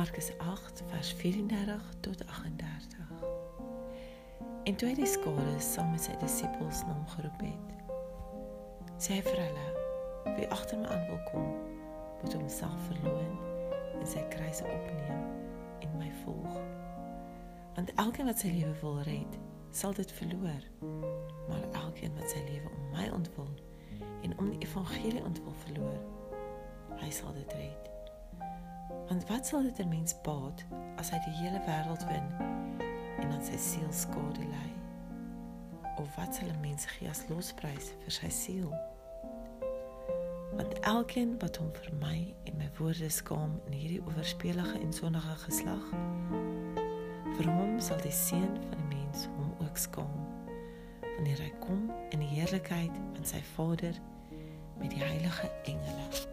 Markus 8 vers 34 tot 38. En toe hy die skare saam met sy disippels na hom geroep het, sê hy vir hulle: "Wie agter my aan wil kom, moet homself verloën en sy kruis opneem en my volg. Want elkeen wat sy lewe wil red, sal dit verloor. Maar elkeen wat sy lewe om my ontwil en om die evangelie ontwil verloor, hy sal dit red." Want wat sal dit 'n mens baat as hy die hele wêreld wen en aan sy siel skade ly? Of wat sal 'n mens gee as losprys vir sy siel? Want elkeen wat hom vir my en my woorde skaam in hierdie owerspelige en sondige geslag, vir hom sal die seun van die mens hom ook skaam wanneer hy kom in die heerlikheid van sy Vader met die heilige engele.